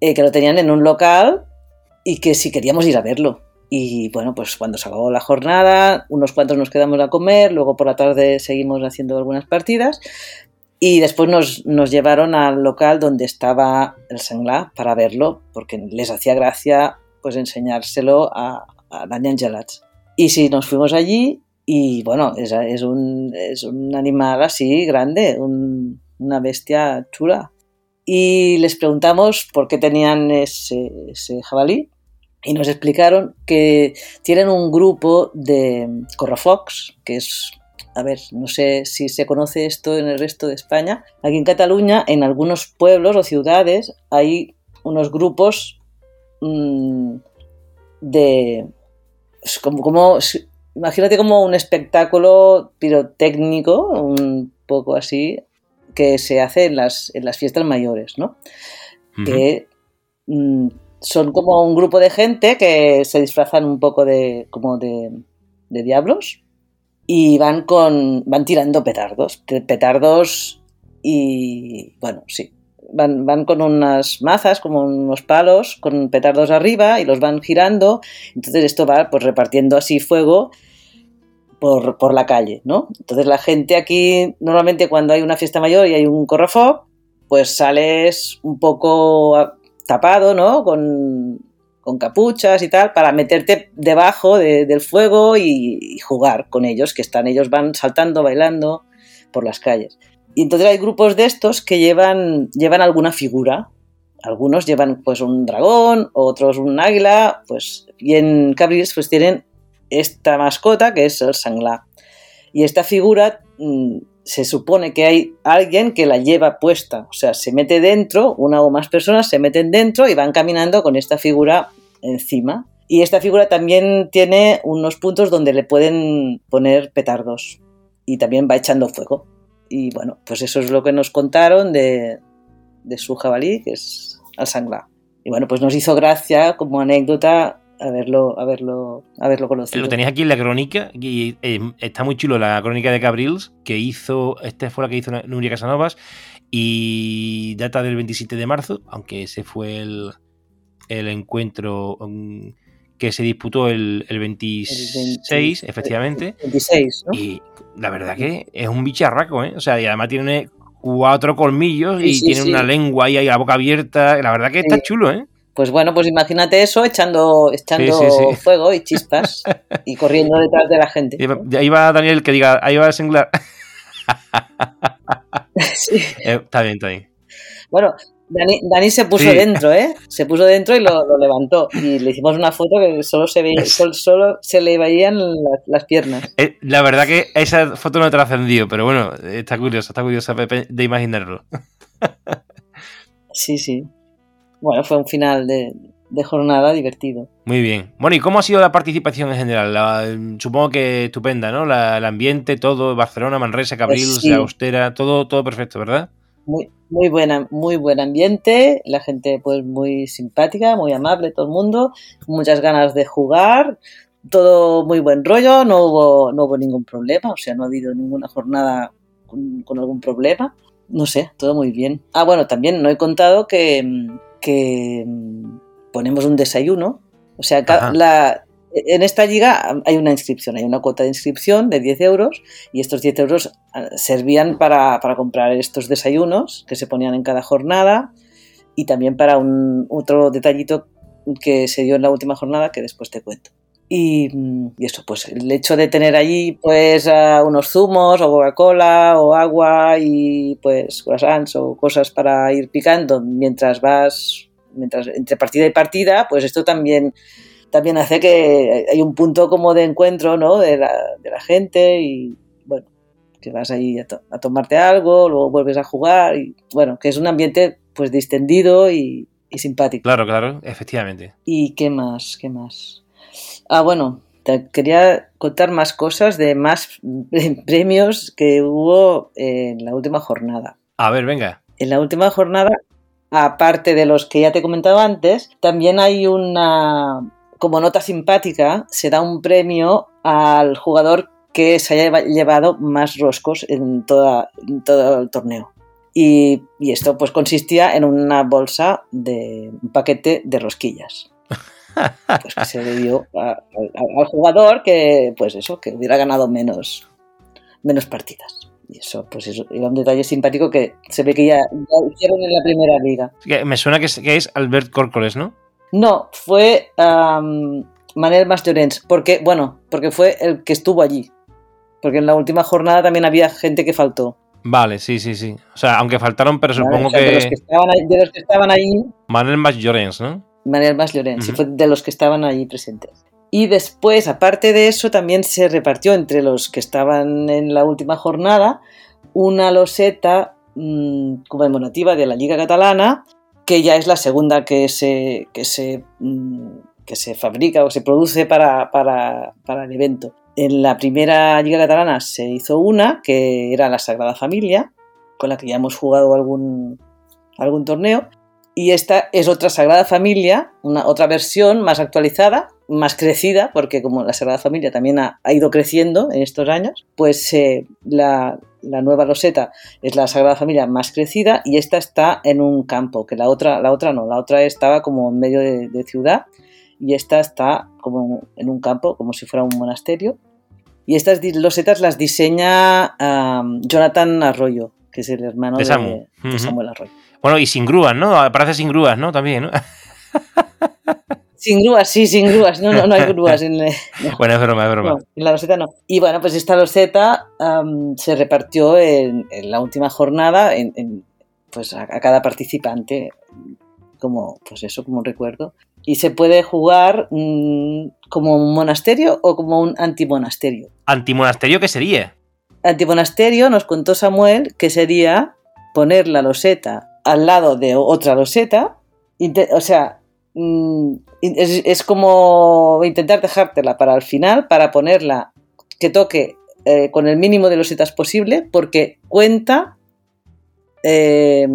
B: eh, que lo tenían en un local y que si queríamos ir a verlo. Y bueno, pues cuando se acabó la jornada, unos cuantos nos quedamos a comer, luego por la tarde seguimos haciendo algunas partidas y después nos, llevaron al local donde estaba el senglá para verlo, porque les hacía gracia pues enseñárselo a, a Daniel Gelats. Y sí, nos fuimos allí y bueno, es, es, un, es un animal así grande, un- una bestia chula. Y les preguntamos por qué tenían ese jabalí y nos explicaron que tienen un grupo de correfocs, que es, a ver, no sé si se conoce esto en el resto de España. Aquí en Cataluña, en algunos pueblos o ciudades, hay unos grupos mm, de... es Como, como, imagínate como un espectáculo pirotécnico, un poco así, que se hace en las, en las fiestas mayores, ¿no? Que mm, son como un grupo de gente que se disfrazan un poco de como de, diablos y van con van tirando petardos, petardos y bueno, sí, van, van con unas mazas, como unos palos con petardos arriba y los van girando, entonces esto va pues repartiendo así fuego por, por la calle, ¿no? Entonces la gente aquí, normalmente cuando hay una fiesta mayor y hay un correfoc, pues sales un poco tapado, ¿no? Con, con capuchas y tal, para meterte debajo de- del fuego y, y jugar con ellos, que están, ellos van saltando, bailando por las calles. Y entonces hay grupos de estos que llevan, llevan alguna figura. Algunos llevan pues un dragón, otros un águila, pues, y en Cabrils pues tienen esta mascota que es el sanglá. Y esta figura mm, se supone que hay alguien que la lleva puesta, o sea, se mete dentro, una o más personas se meten dentro y van caminando con esta figura encima. Y esta figura también tiene unos puntos donde le pueden poner petardos y también va echando fuego. Y bueno, pues eso es lo que nos contaron de, de su jabalí, que es al sanglá. Y bueno, pues nos hizo gracia como anécdota haberlo, haberlo, haberlo conocido.
A: Lo tenéis aquí en la crónica y eh, está muy chulo la crónica de Cabrils que hizo, esta fue la que hizo Nuria Casanovas y data del 27 de marzo, aunque ese fue el, el encuentro um, que se disputó el, el 26,
B: 20,
A: efectivamente.
B: 26, ¿no?
A: Y la verdad que es un bicharraco, ¿eh? O sea, y además tiene cuatro colmillos y
B: Sí,
A: tiene
B: sí.
A: una lengua ahí, la boca abierta. La verdad que está chulo, ¿eh?
B: Pues bueno, pues imagínate eso echando, echando
A: Sí, sí, sí.
B: fuego y chispas y corriendo detrás de la gente.
A: Y Ahí va Daniel que diga, ahí va el singlar.
B: Sí.
A: Eh, está bien, está bien.
B: Bueno, Dani, Dani se puso
A: Sí.
B: dentro, ¿eh? Se puso dentro y lo, lo levantó. Y le hicimos una foto que solo se veía, sol- solo se le veían las, las piernas.
A: Eh, la verdad que esa foto no trascendió, pero bueno, está curiosa, está curiosa de imaginarlo.
B: Sí, sí. Bueno, fue un final de, de jornada divertido.
A: Muy bien. Bueno, ¿y cómo ha sido la participación en general? La- supongo que estupenda, ¿no? La- el ambiente, todo, Barcelona, Manresa, Cabrils,
B: Pues sí.
A: la Austera, todo, todo perfecto, ¿verdad?
B: Muy, muy buena, muy buen ambiente, la gente pues muy simpática, muy amable, todo el mundo, muchas ganas de jugar, todo muy buen rollo, no hubo, no hubo ningún problema, o sea, no ha habido ninguna jornada con, con algún problema. No sé, todo muy bien. Ah, bueno, también no he contado que, que ponemos un desayuno. O sea, la, en esta liga hay una inscripción, hay una cuota de inscripción de 10 euros y estos 10 euros ah, servían para, para comprar estos desayunos que se ponían en cada jornada y también para un otro detallito que se dio en la última jornada que después te cuento. Y, y eso, pues el hecho de tener allí pues ah, unos zumos o Coca-Cola o agua y pues croissants o cosas para ir picando mientras vas, mientras entre partida y partida, pues esto también, también hace que hay un punto como de encuentro ¿no? de, la, de la gente y bueno, que vas ahí a, to- a tomarte algo, luego vuelves a jugar y bueno, que es un ambiente pues distendido y, y simpático.
A: Claro, claro, efectivamente.
B: ¿Y qué más? ¿Qué más? Ah, bueno, te quería contar más cosas de más premios que hubo en la última jornada.
A: A ver, venga.
B: En la última jornada, aparte de los que ya te he comentado antes, también hay una, como nota simpática, se da un premio al jugador que se haya lleva- llevado más roscos en, toda, en todo el torneo. Y, y esto pues consistía en una bolsa de un paquete de rosquillas. Pues que se le dio a- a- al jugador que, pues eso, que hubiera ganado menos, menos partidas. Y eso, pues eso, era un detalle simpático que se ve que ya, ya hicieron en la primera liga.
A: Que Me suena que es, que es Albert Córcoles, ¿no?
B: No, fue um, Manel Masllorens, porque, bueno, porque fue el que estuvo allí. Porque en la última jornada también había gente que faltó.
A: Vale, sí, sí, sí. O sea, aunque faltaron, pero
B: ¿vale?
A: supongo
B: O sea, de, los que
A: que
B: estaban ahí, de los que estaban ahí,
A: Manuel Mas Llorens, ¿no?
B: Manel Masllorens, sí,
A: Ujú.
B: fue de los que estaban allí presentes. Y después, aparte de eso, también se repartió entre los que estaban en la última jornada una loseta mm, conmemorativa de la Liga Catalana, que ya es la segunda que se, que se, mm, que se fabrica o se produce para, para- para el evento. En la primera Liga Catalana se hizo una, que era la Sagrada Familia, con la que ya hemos jugado algún, algún torneo. Y esta es otra Sagrada Familia, una otra versión más actualizada, más crecida, porque como la Sagrada Familia también ha, ha ido creciendo en estos años, pues eh, la, la nueva loseta es la Sagrada Familia más crecida y esta está en un campo, que la otra, la otra no, la otra estaba como en medio de, de ciudad y esta está como en un campo, como si fuera un monasterio. Y estas losetas las diseña Jonathan Arroyo, que es el hermano
A: De.
B: Samuel Arroyo.
A: Bueno, y sin grúas, ¿no? Aparece sin grúas, ¿no? También, ¿no?
B: Sin grúas, sí, sin grúas. No, no, no hay grúas en, eh, no,
A: Bueno, es broma, es broma.
B: no, en la loseta no. Y bueno, pues esta loseta se repartió en, en la última jornada en, en, pues a, a cada participante como, pues eso, como un recuerdo. Y se puede jugar mm, como un monasterio o como un antimonasterio.
A: ¿Antimonasterio qué sería?
B: Antimonasterio nos contó Samuel que sería poner la loseta al lado de otra loseta, o sea, mm, es, es como intentar dejártela para el final, para ponerla que toque eh, con el mínimo de losetas posible, porque cuenta... eh,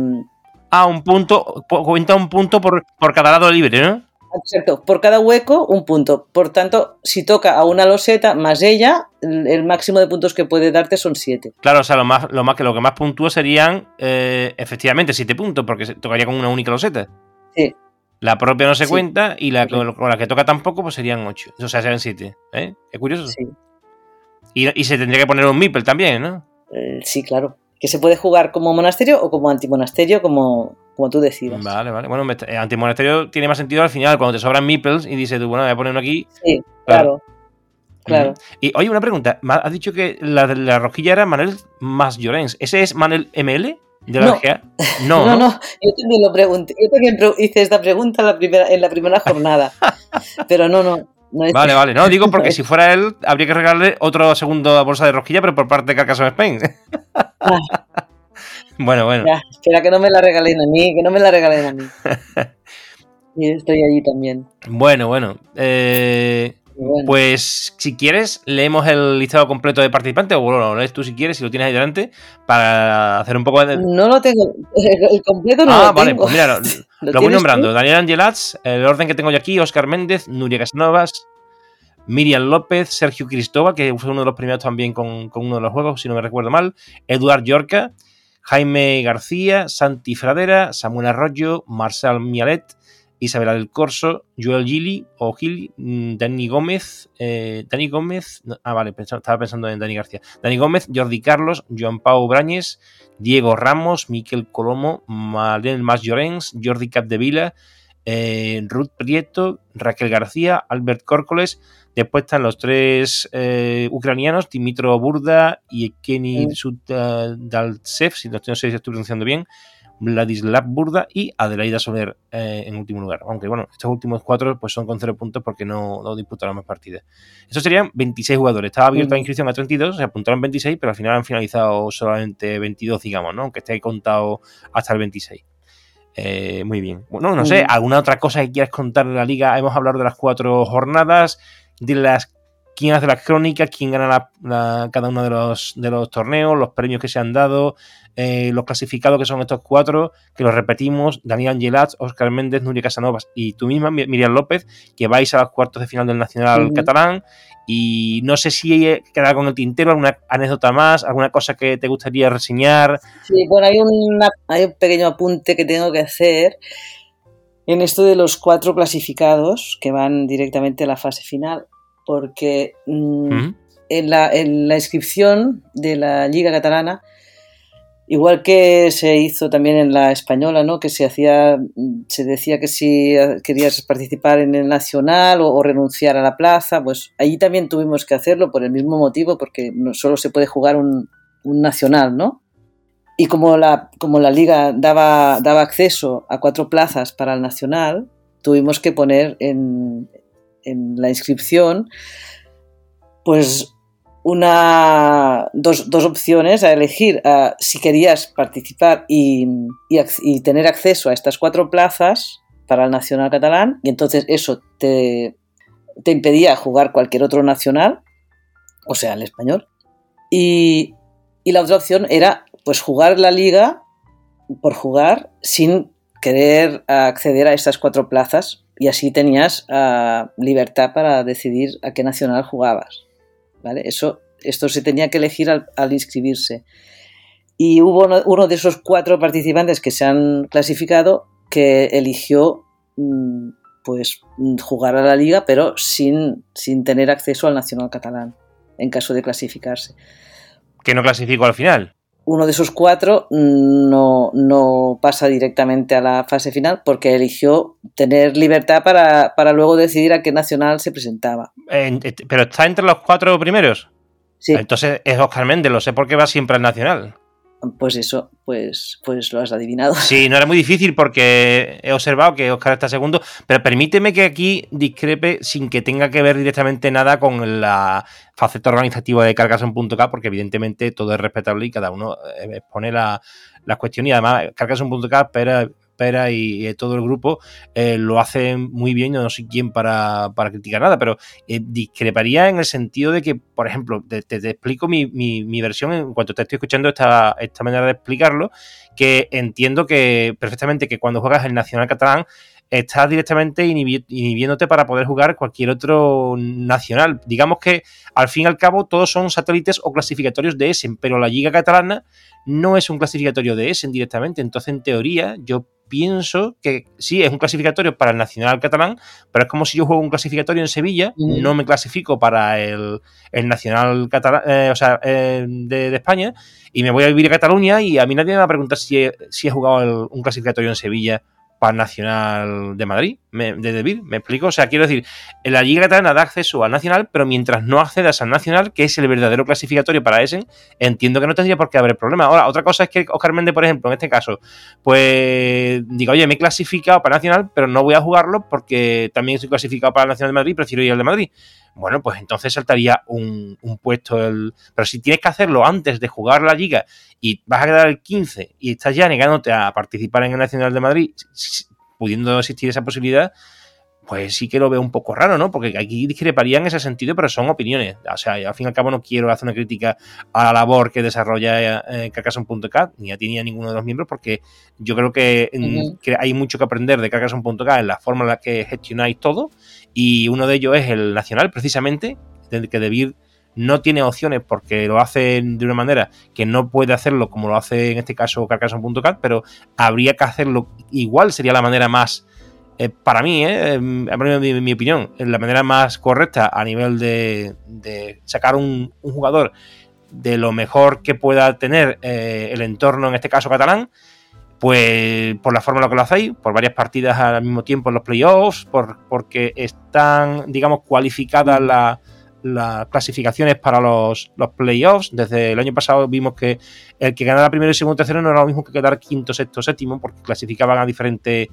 A: Ah, un punto, cuenta un punto por, por cada lado libre, ¿no?
B: Exacto, por cada hueco un punto. Por tanto, si toca a una loseta más ella, el máximo de puntos que puede darte son 7.
A: Claro, o sea, lo más, lo más que lo que más puntúa serían eh, efectivamente 7 puntos, porque se tocaría con una única loseta.
B: Sí.
A: La propia no se
B: Sí.
A: cuenta y la con, con la que toca tampoco, pues serían 8. O sea, serían 7. ¿Eh? Qué curioso.
B: Sí.
A: Y, y se tendría que poner un meeple también, ¿no?
B: Eh, sí, claro. Que se puede jugar como monasterio o como antimonasterio, como, como tú decidas.
A: Vale, vale. Bueno, eh, antimonasterio tiene más sentido al final, cuando te sobran meeples y dices tú, bueno, voy a poner uno aquí.
B: Sí,
A: Claro.
B: claro.
A: Y oye, una pregunta. Has dicho que la, de la rosquilla era Manuel más Llorens. ¿Ese es Manuel ML de la
B: No.
A: RGA? No,
B: No,
A: no.
B: no, yo también lo pregunté. Yo también hice esta pregunta en la primera, en la primera jornada. Pero no, no. no es-
A: Vale, vale. No, digo porque si fuera él, habría que regalarle otro segundo bolsa de rosquilla, pero por parte de Carcassonne Spain. Bueno, bueno.
B: Ya, espera que no me la regalen a mí, que no me la regalen a mí. Y estoy allí también.
A: Bueno, bueno. Eh, Pues si quieres, leemos el listado completo de participantes, o bueno, lo lees tú si quieres, si lo tienes ahí delante, para hacer un poco de.
B: No lo tengo, el completo no
A: ah,
B: lo
A: vale,
B: tengo.
A: pues mira, lo, lo voy nombrando. Daniel Angelats, el orden que tengo yo aquí, Oscar Méndez, Nuria Casanovas, Miriam López, Sergio Cristóbal, que fue uno de los primeros también con, con, uno de los juegos, si no me recuerdo mal, Eduard Yorca, Jaime García, Santi Fradera, Samuel Arroyo, Marcel Mialet, Isabela del Corso, Joel Gili o Gili, mm, Dani Gómez, eh, Dani Gómez, ah, vale, estaba pensando en Dani García, Dani Gómez, Jordi Carlos, Joan Pau Brañes, Diego Ramos, Miquel Colomo, Marlene Mas Llorens, Jordi Capdevila, eh, Ruth Prieto, Raquel García, Albert Córcoles, después están los tres eh, ucranianos, Dimitro Burda y Kenny. Sudaltsev, si no sé si estoy pronunciando bien, Vladislav Burda y Adelaida Soler eh, en último lugar. Aunque bueno, estos últimos cuatro pues son con cero puntos porque no, no disputaron más partidas. Estos serían 26 jugadores. Estaba abierta la inscripción a 32, se apuntaron 26, pero al final han finalizado solamente 22, digamos, ¿no? Aunque esté contado hasta el 26. Eh, muy bien. Bueno, no sé, ¿alguna otra cosa que quieras contar de la liga? Hemos hablado de las cuatro jornadas, de las quién hace las crónicas, quién gana la, la, cada uno de los, de los torneos, los premios que se han dado, eh, los clasificados que son estos cuatro, que los repetimos, Daniel Angelat, Oscar Méndez, Nuria Casanovas y tú misma, Miriam López, que vais a los cuartos de final del Nacional uh -huh. Catalán. Y no sé si queda con el tintero alguna anécdota más, alguna cosa que te gustaría reseñar.
B: Sí, bueno, hay, una, hay un pequeño apunte que tengo que hacer en esto de los cuatro clasificados que van directamente a la fase final porque mmm, -huh. en, la, en, la, inscripción de la Liga Catalana, igual que se hizo también en la española, ¿no? que se hacía, se decía que si querías participar en el nacional o, o, renunciar a la plaza, pues allí también tuvimos que hacerlo por el mismo motivo, porque no solo se puede jugar un, un nacional, ¿no? Y como la, como la liga daba, daba acceso a cuatro plazas para el nacional, tuvimos que poner en, en la inscripción, pues una, dos, dos opciones a elegir. Uh, si querías participar y, y, y, tener acceso a estas cuatro plazas para el Nacional Catalán, y entonces eso te, te impedía jugar cualquier otro nacional, o sea, el español. Y, y la otra opción era pues jugar la liga por jugar sin querer acceder a estas cuatro plazas y así tenías uh, libertad para decidir a qué nacional jugabas. ¿vale? Eso, esto se tenía que elegir al, inscribirse. Y hubo uno, uno, de esos cuatro participantes que se han clasificado que eligió mmm, pues, jugar a la liga, pero sin, sin tener acceso al nacional catalán, en caso de clasificarse.
A: ¿Que no clasificó al final?
B: Uno de esos cuatro no, no, pasa directamente a la fase final porque eligió tener libertad para, para luego decidir a qué nacional se presentaba.
A: Eh, ¿Pero está entre los cuatro primeros?
B: Sí.
A: Entonces es Oscar Méndez, lo sé porque va siempre al nacional.
B: Pues eso, pues, pues lo has adivinado.
A: Sí, no era muy difícil porque he observado que Oscar está segundo, pero permíteme que aquí discrepe sin que tenga que ver directamente nada con la faceta organizativa de Carcassonne.k, porque evidentemente todo es respetable y cada uno expone la, las cuestiones. Y además, Carcassonne.k espera Pera y, todo el grupo eh, lo hacen muy bien, no sé quién para, para criticar nada, pero eh, discreparía en el sentido de que, por ejemplo, te, explico mi, mi, versión en cuanto te estoy escuchando esta, esta manera de explicarlo, que entiendo que perfectamente que cuando juegas el Nacional Catalán estás directamente inhibi inhibiéndote para poder jugar cualquier otro nacional. Digamos que al fin y al cabo todos son satélites o clasificatorios de Essen, pero la Liga Catalana no es un clasificatorio de Essen directamente. Entonces, en teoría, yo pienso que sí, es un clasificatorio para el Nacional Catalán, pero es como si yo juego un clasificatorio en Sevilla, mm. no me clasifico para el, el Nacional Catalán, eh, o sea, eh, de, de, España, y me voy a vivir a Cataluña y a mí nadie me va a preguntar si he, si he jugado el, un clasificatorio en Sevilla para Nacional de Madrid, me, de Deville, ¿me explico? O sea, quiero decir, la Liga Catalana da acceso al Nacional, pero mientras no accedas al Nacional, que es el verdadero clasificatorio para Essen, entiendo que no tendría por qué haber problema. Ahora, otra cosa es que Oscar Méndez, por ejemplo, en este caso, pues diga, oye, me he clasificado para Nacional, pero no voy a jugarlo porque también estoy clasificado para el Nacional de Madrid, prefiero ir al de Madrid. Bueno, pues entonces saltaría un, un puesto el... Pero si tienes que hacerlo antes de jugar la Liga y vas a quedar el 15 y estás ya negándote a participar en el Nacional de Madrid, pudiendo existir esa posibilidad, pues sí que lo veo un poco raro, ¿no? Porque aquí discreparía en ese sentido, pero son opiniones. O sea, al fin y al cabo no quiero hacer una crítica a la labor que desarrolla eh, ni a ti ni a ninguno de los miembros, porque yo creo que, hay mucho que aprender de Carcassonne.cat en la forma en la que gestionáis todo, y uno de ellos es el nacional, precisamente, que Debir no tiene opciones porque lo hace de una manera que no puede hacerlo como lo hace en este caso Carcassonne.cat, pero habría que hacerlo igual, sería la manera más eh, para mí, eh, mi, mi, opinión, la manera más correcta a nivel de, sacar un, jugador de lo mejor que pueda tener eh, el entorno, en este caso catalán, pues por la forma en la que lo hacéis, por varias partidas al mismo tiempo en los playoffs, por, porque están, digamos, cualificadas las clasificaciones para los, los, playoffs. Desde el año pasado vimos que el que ganara primero y segundo tercero no era lo mismo que quedar quinto, sexto, séptimo, porque clasificaban a diferentes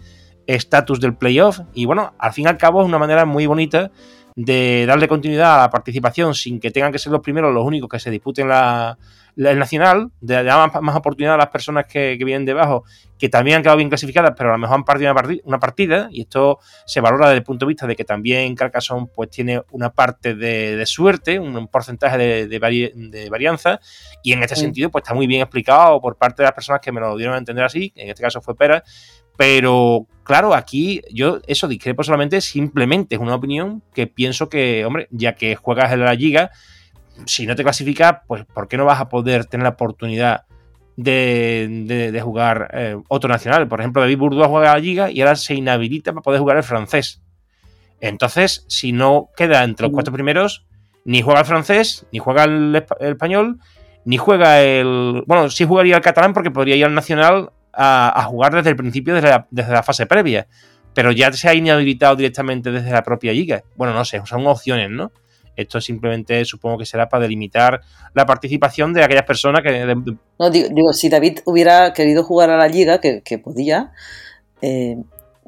A: estatus del playoff. Y bueno, al fin y al cabo es una manera muy bonita de darle continuidad a la participación sin que tengan que ser los primeros los únicos que se disputen la, el nacional, de dar más, oportunidad a las personas que, vienen debajo, que también han quedado bien clasificadas, pero a lo mejor han perdido una, partida, y esto se valora desde el punto de vista de que también Carcassonne pues tiene una parte de, suerte, un, porcentaje de, varianza, y en este sentido pues está muy bien explicado por parte de las personas que me lo dieron a entender así, en este caso fue Pera, pero claro, aquí yo eso discrepo solamente, simplemente es una opinión que pienso que, hombre, ya que juegas en la liga, si no te clasificas, pues ¿por qué no vas a poder tener la oportunidad de, jugar eh, otro nacional? Por ejemplo, David Bourdois juega a la liga y ahora se inhabilita para poder jugar el francés. Entonces, si no queda entre los cuatro primeros, ni juega el francés, ni juega el, español, ni juega el. Bueno, sí jugaría el catalán porque podría ir al nacional a, jugar desde el principio, desde la, desde la, fase previa. Pero ya se ha inhabilitado directamente desde la propia liga. Bueno, no sé, son opciones, ¿no? Esto simplemente supongo que será para delimitar la participación de aquellas personas que...
B: No, digo, si David hubiera querido jugar a la liga, que, podía, eh,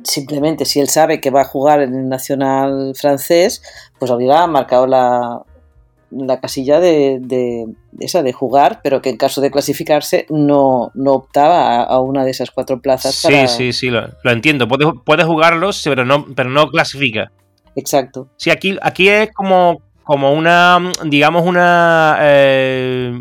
B: simplemente si él sabe que va a jugar en el Nacional francés, pues hubiera marcado la, la casilla de, esa de jugar, pero que en caso de clasificarse no, no optaba a, una de esas cuatro plazas.
A: Sí, sí, sí, lo, entiendo. Puede, puede jugarlos, pero no, pero no clasifica.
B: Exacto.
A: Sí, aquí, aquí es como, como una, digamos, una... Eh,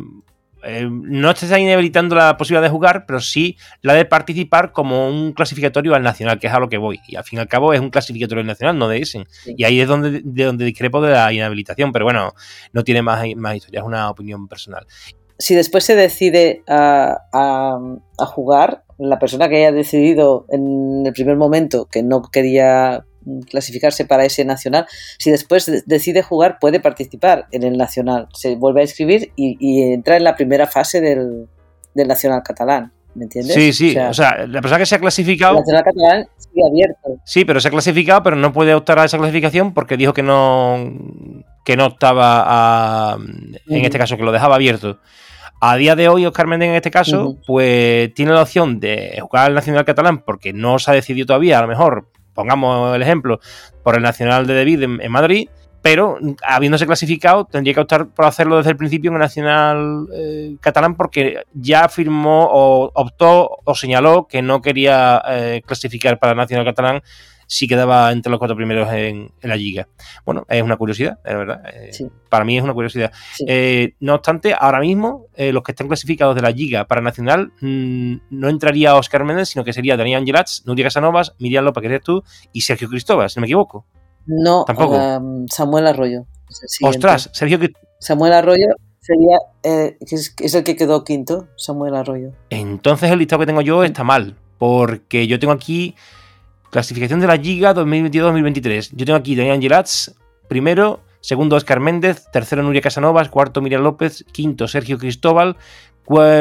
A: eh, no está inhabilitando la posibilidad de jugar, pero sí la de participar como un clasificatorio al nacional, que es a lo que voy. Y al fin y al cabo es un clasificatorio al nacional, no de ese. Y ahí es donde, de donde discrepo de la inhabilitación, pero bueno, no tiene más, más historia, es una opinión personal.
B: Si después se decide a, a jugar, la persona que haya decidido en el primer momento que no quería clasificarse para ese nacional. Si después decide jugar, puede participar en el nacional. Se vuelve a inscribir y, entra en la primera fase del, nacional catalán. ¿Me entiendes?
A: Sí, sí. O sea, la persona que se ha clasificado.
B: El nacional catalán sigue abierto.
A: Sí, pero se ha clasificado, pero no puede optar a esa clasificación porque dijo que no que no estaba en este caso, que lo dejaba abierto. A día de hoy, Oscar Méndez en este caso, pues tiene la opción de jugar al Nacional Catalán porque no se ha decidido todavía, a lo mejor, pongamos el ejemplo, por el Nacional de David en, Madrid, pero habiéndose clasificado tendría que optar por hacerlo desde el principio en el Nacional eh, catalán porque ya firmó o optó o señaló que no quería eh, clasificar para el Nacional catalán si quedaba entre los cuatro primeros en, la liga. Bueno, es una curiosidad, es verdad. Eh, para mí es una curiosidad. Eh, no obstante, ahora mismo eh, los que estén clasificados de la liga para Nacional mm, no entraría Oscar Méndez, sino que sería Daniel Angelats, Nuria Casanovas, Miriam López, que eres tú, y Sergio Cristóbal, si no me equivoco.
B: No, tampoco. Um, Samuel Arroyo.
A: Ostras, Sergio
B: Samuel Arroyo sería es, el que quedó quinto, Samuel Arroyo.
A: Entonces el listado que tengo yo está mal, porque yo tengo aquí Clasificación de la Liga 2022-2023. Yo tengo aquí Daniel Angelats, primero, segundo Oscar Méndez, tercero Nuria Casanovas, cuarto Miriam López, quinto Sergio Cristóbal,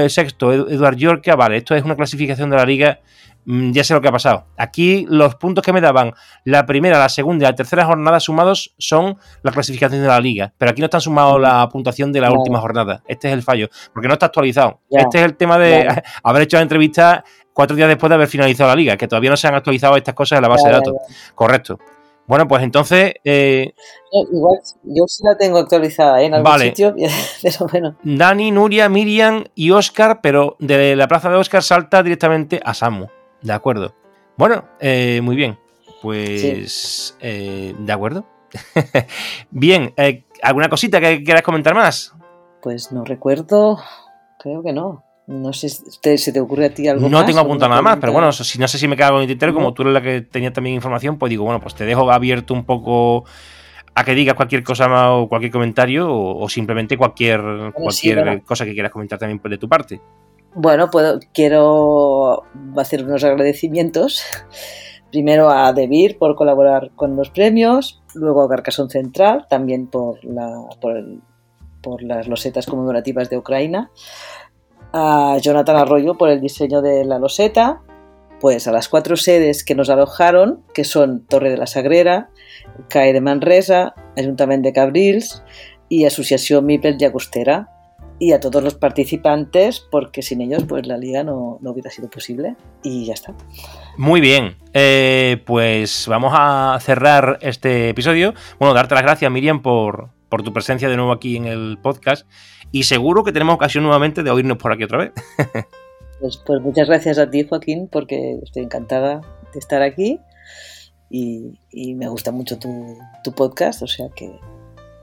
A: sexto Eduard Yorca. Vale, esto es una clasificación de la Liga. Mm, ya sé lo que ha pasado. Aquí los puntos que me daban la primera, la segunda y la tercera jornada sumados son la clasificación de la liga. Pero aquí no están sumados la puntuación de la última jornada. Este es el fallo. Porque no está actualizado. Este es el tema de haber hecho la entrevista cuatro días después de haber finalizado la liga, que todavía no se han actualizado estas cosas en la base de datos. Correcto. Bueno, pues entonces. Eh,
B: igual, yo sí la tengo actualizada ¿eh? en algún sitio, pero bueno.
A: Dani, Nuria, Miriam y Oscar, pero de la plaza de Oscar salta directamente a Samu. De acuerdo. Bueno, eh, muy bien. pues eh, de acuerdo. Bien, ¿alguna cosita que quieras comentar más?
B: Pues no recuerdo, creo que no. No sé si te, se te ocurre a ti algo
A: No
B: más,
A: tengo apuntado nada más, pero bueno, si no sé si me cago en el tintero, como tú eres la que tenía también información, pues digo, bueno, pues te dejo abierto un poco a que digas cualquier cosa más o cualquier comentario o, o simplemente cualquier, cualquier cosa que quieras comentar también de tu parte.
B: Bueno, puedo, quiero hacer unos agradecimientos. Primero a Debir por colaborar con los premios, luego a Carcasón Central, también por, la, por, el- por las losetas conmemorativas de Ucrania, a Jonathan Arroyo por el diseño de la loseta, pues a las cuatro sedes que nos alojaron, que son Torre de la Sagrera, CAE de Manresa, Ayuntamiento de Cabrils y Asociación Mipel Llagostera y a todos los participantes, porque sin ellos pues la liga no, no hubiera sido posible. Y ya está.
A: Muy bien, eh, pues vamos a cerrar este episodio. Bueno, darte las gracias, Miriam, por, por tu presencia de nuevo aquí en el podcast. Y seguro que tenemos ocasión nuevamente de oírnos por aquí otra vez.
B: Pues, pues muchas gracias a ti, Joaquín, porque estoy encantada de estar aquí y, y me gusta mucho tu, tu podcast, o sea que,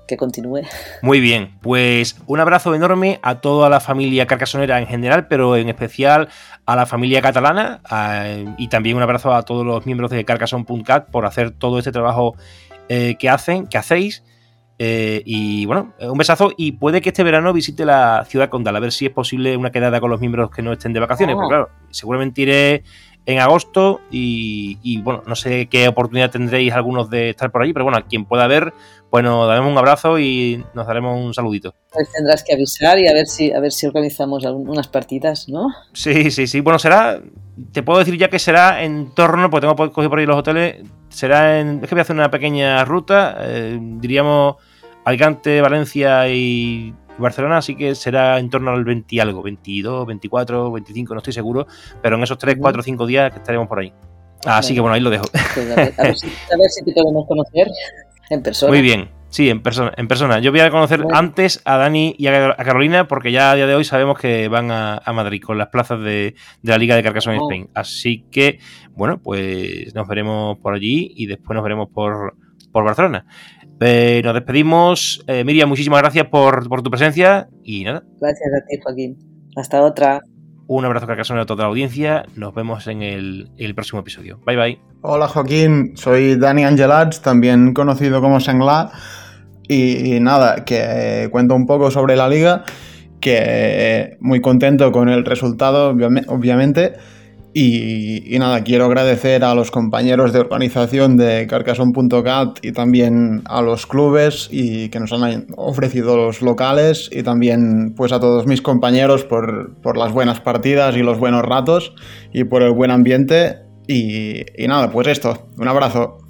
B: que continúe.
A: Muy bien, pues un abrazo enorme a toda la familia carcasonera en general, pero en especial a la familia catalana a- y también un abrazo a todos los miembros de Carcason.cat por hacer todo este trabajo eh, que hacen, que hacéis. Eh, y bueno, un besazo y puede que este verano visite la ciudad condal, a ver si es posible una quedada con los miembros que no estén de vacaciones, porque claro, seguramente iré en agosto y, y, bueno, no sé qué oportunidad tendréis algunos de estar por allí, pero bueno, a quien pueda ver, bueno, daremos un abrazo y nos daremos un saludito.
B: Pues tendrás que avisar y a ver si, a ver si organizamos unas partidas, ¿no?
A: Sí, sí, sí. Bueno, será. Te puedo decir ya que será en torno, porque tengo cogido por ahí los hoteles. Será en. Es que voy a hacer una pequeña ruta. eh, diríamos Alicante, Valencia y Barcelona, así que será en torno al 20 y algo, 22, 24, 25, no estoy seguro. Pero en esos 3,
B: Ujú.
A: 4, 5 días que estaremos por ahí. Así que bueno, ahí lo dejo.
B: Pues a, ver, a ver si, a ver si te podemos conocer en persona.
A: Muy bien. Sí, en persona, en persona. Yo voy a conocer
B: Bueno.
A: antes a Dani y a a Carolina porque ya a día de hoy sabemos que van a, a Madrid con las plazas de, de la Liga de Carcassonne
B: Oh.
A: Spain. Así que, bueno, pues nos veremos por allí y después nos veremos por, por Barcelona. Eh, nos despedimos. Eh, Miriam, muchísimas gracias por, por tu presencia y nada,
B: Gracias a ti, Joaquín. Hasta otra.
A: un abrazo Carcassonne a toda la audiencia. Nos vemos en el, el próximo episodio. Bye bye.
C: Hola Joaquín, soy Dani Angelats, también conocido como Sengla. Y, y nada, que cuento un poco sobre la liga, que muy contento con el resultado, obviame- obviamente. Y, nada, quiero agradecer a los compañeros de organización de Carcassonne.cat y también a los clubes y que nos han ofrecido los locales y también pues a todos mis compañeros por, por las buenas partidas y los buenos ratos y por el buen ambiente. Y nada, pues esto, un abrazo.